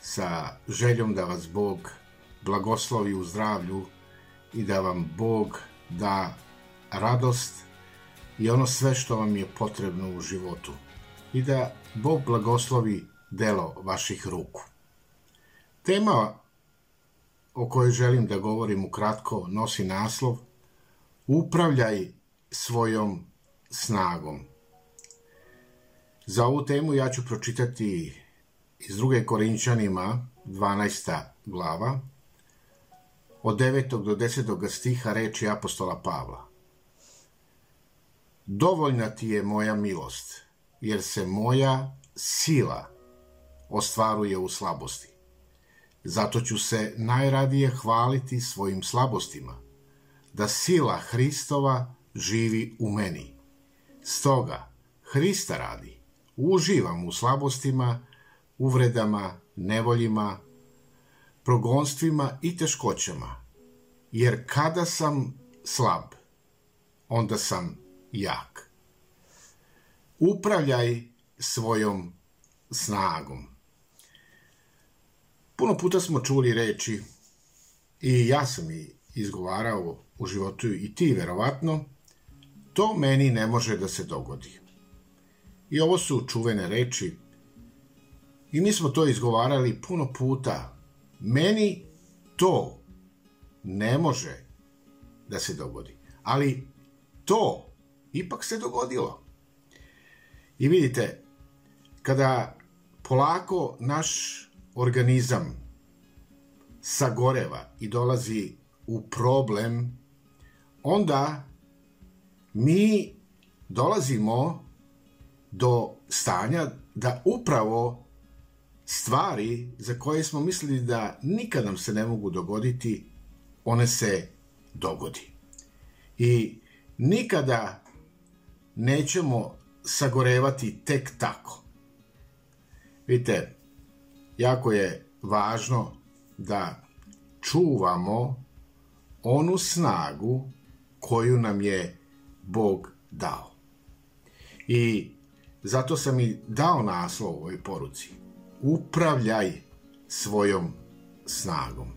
sa željom da vas Bog blagoslovi u zdravlju i da vam Bog da radost i ono sve što vam je potrebno u životu i da Bog blagoslovi delo vaših ruku. Tema o kojoj želim da govorim ukratko nosi naslov Upravljaj svojom snagom. Za ovu temu ja ću pročitati iz druge Korinčanima 12. glava od 9. do 10. stiha reči apostola Pavla. Dovoljna ti je moja milost, jer se moja sila ostvaruje u slabosti. Zato ću se najradije hvaliti svojim slabostima, da sila Hristova živi u meni. Stoga, Hrista radi, uživam u slabostima, uvredama, nevoljima, progonstvima i teškoćama, jer kada sam slab, onda sam jak. Upravljaj svojom snagom. Puno puta smo čuli reči i ja sam i izgovarao u životu i ti verovatno, to meni ne može da se dogodi. I ovo su čuvene reči I mi smo to izgovarali puno puta. Meni to ne može da se dogodi. Ali to ipak se dogodilo. I vidite, kada polako naš organizam sagoreva i dolazi u problem, onda mi dolazimo do stanja da upravo stvari za koje smo mislili da nikad nam se ne mogu dogoditi, one se dogodi. I nikada nećemo sagorevati tek tako. Vidite, jako je važno da čuvamo onu snagu koju nam je Bog dao. I zato sam i dao naslov ovoj poruci upravljaj svojom snagom.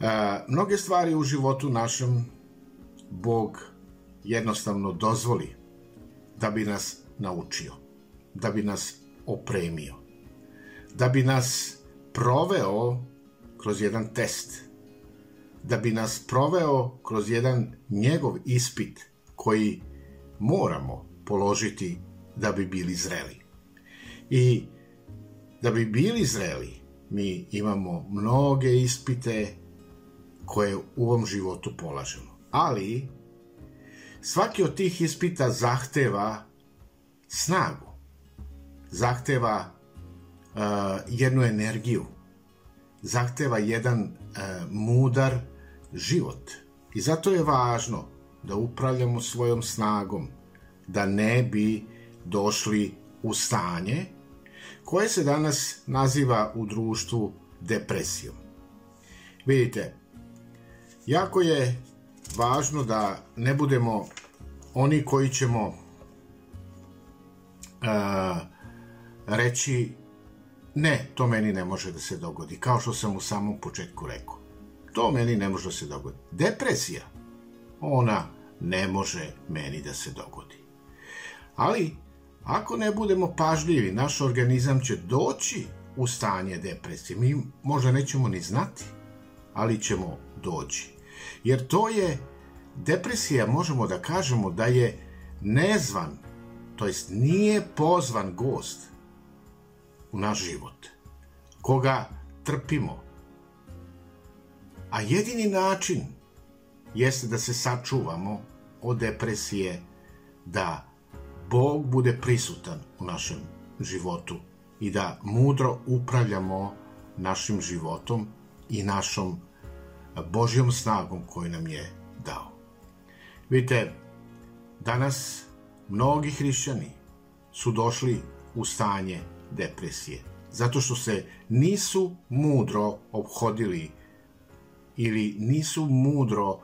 E, mnoge stvari u životu našem Bog jednostavno dozvoli da bi nas naučio, da bi nas opremio, da bi nas proveo kroz jedan test, da bi nas proveo kroz jedan njegov ispit koji moramo položiti da bi bili zreli. I da bi bili zreli, mi imamo mnoge ispite koje u ovom životu polažemo. Ali, svaki od tih ispita zahteva snagu, zahteva uh, jednu energiju, zahteva jedan uh, mudar život. I zato je važno da upravljamo svojom snagom, da ne bi došli u stanje koje se danas naziva u društvu depresijom. Vidite, jako je važno da ne budemo oni koji ćemo uh, reći ne, to meni ne može da se dogodi, kao što sam u samom početku rekao. To meni ne može da se dogodi. Depresija, ona ne može meni da se dogodi. Ali Ako ne budemo pažljivi, naš organizam će doći u stanje depresije. Mi možda nećemo ni znati, ali ćemo doći. Jer to je, depresija možemo da kažemo da je nezvan, to jest nije pozvan gost u naš život, koga trpimo. A jedini način jeste da se sačuvamo od depresije, da Bog bude prisutan u našem životu i da mudro upravljamo našim životom i našom Božjom snagom koju nam je dao. Vidite, danas mnogi hrišćani su došli u stanje depresije, zato što se nisu mudro obhodili ili nisu mudro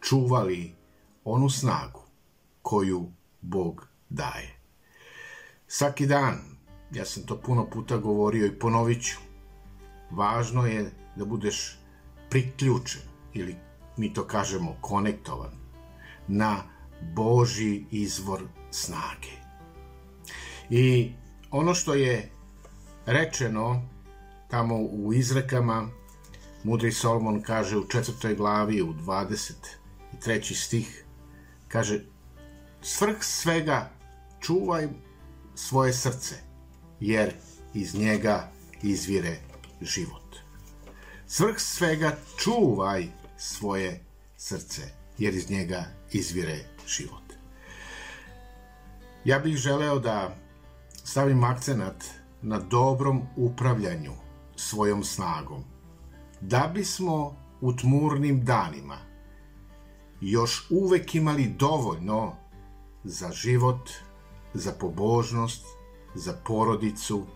čuvali onu snagu koju Bog daje. Svaki dan, ja sam to puno puta govorio i ponovit ću, važno je da budeš priključen ili mi to kažemo konektovan na Boži izvor snage. I ono što je rečeno tamo u izrekama, mudri Solomon kaže u četvrtoj glavi u 23. stih, kaže svrh svega čuvaj svoje srce, jer iz njega izvire život. Svrh svega čuvaj svoje srce, jer iz njega izvire život. Ja bih želeo da stavim akcenat na dobrom upravljanju svojom snagom, da bismo u tmurnim danima još uvek imali dovoljno za život, za pobožnost, za porodicu,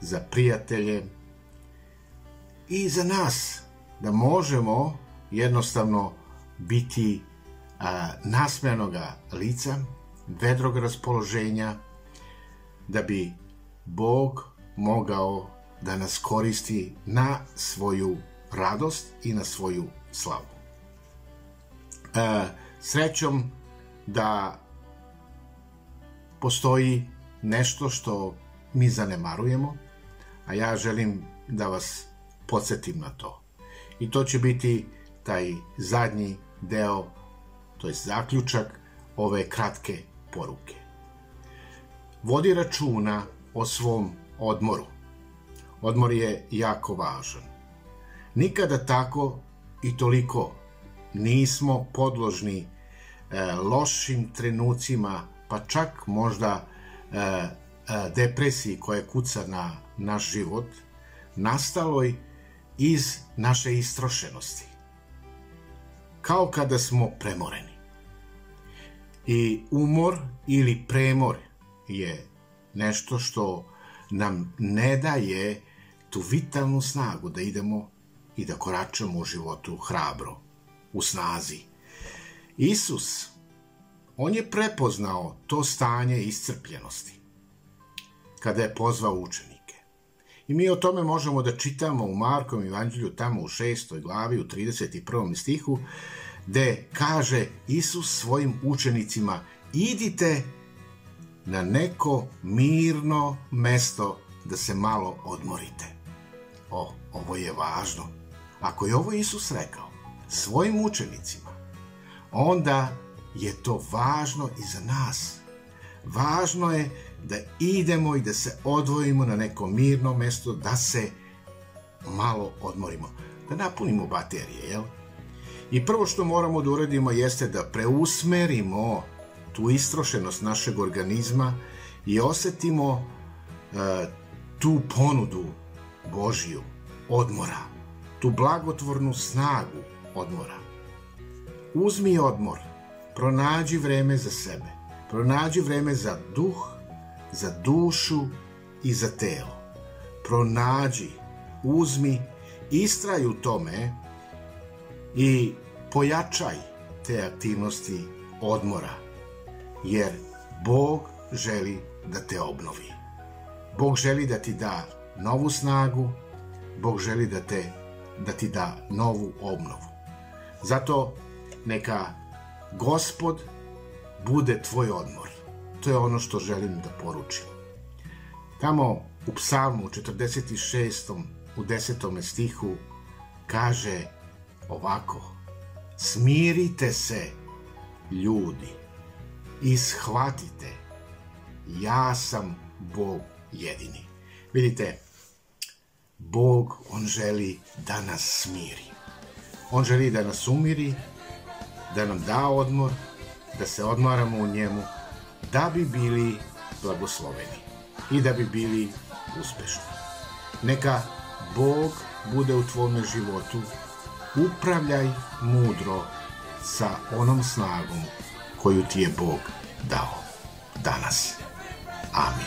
za prijatelje i za nas da možemo jednostavno biti a, lica, vedrog raspoloženja, da bi Bog mogao da nas koristi na svoju radost i na svoju slavu. E, srećom da postoji nešto što mi zanemarujemo, a ja želim da vas podsjetim na to. I to će biti taj zadnji deo, to je zaključak ove kratke poruke. Vodi računa o svom odmoru. Odmor je jako važan. Nikada tako i toliko nismo podložni e, lošim trenucima, pa čak možda e, e, depresiji koja kuca na naš život, nastaloj iz naše istrošenosti. Kao kada smo premoreni. I umor ili premor je nešto što nam ne daje tu vitalnu snagu da idemo i da koračamo u životu hrabro, u snazi. Isus, on je prepoznao to stanje iscrpljenosti kada je pozvao učenike. I mi o tome možemo da čitamo u Markom evanđelju tamo u šestoj glavi u 31. stihu gde kaže Isus svojim učenicima idite na neko mirno mesto da se malo odmorite. O, ovo je važno. Ako je ovo Isus rekao svojim učenicima, onda je to važno i za nas. Važno je da idemo i da se odvojimo na neko mirno mesto, da se malo odmorimo, da napunimo baterije, jel? I prvo što moramo da uradimo jeste da preusmerimo tu istrošenost našeg organizma i osetimo e, tu ponudu Božiju odmora, tu blagotvornu snagu odmora. Uzmi odmor, pronađi vreme za sebe, pronađi vreme za duh, za dušu i za telo. Pronađi, uzmi, istraj u tome i pojačaj te aktivnosti odmora, jer Bog želi da te obnovi. Bog želi da ti da novu snagu, Bog želi da te da ti da novu obnovu. Zato neka Gospod bude tvoj odmor. To je ono što želim da poručim. Tamo u psalmu 46. u 10. stihu kaže ovako Smirite se, ljudi, i shvatite, ja sam Bog jedini. Vidite, Bog, On želi da nas smiri. On želi da nas umiri, da nam da odmor, da se odmaramo u njemu, da bi bili blagosloveni i da bi bili uspešni. Neka Bog bude u tvome životu, upravljaj mudro sa onom snagom koju ti je Bog dao danas. Amin.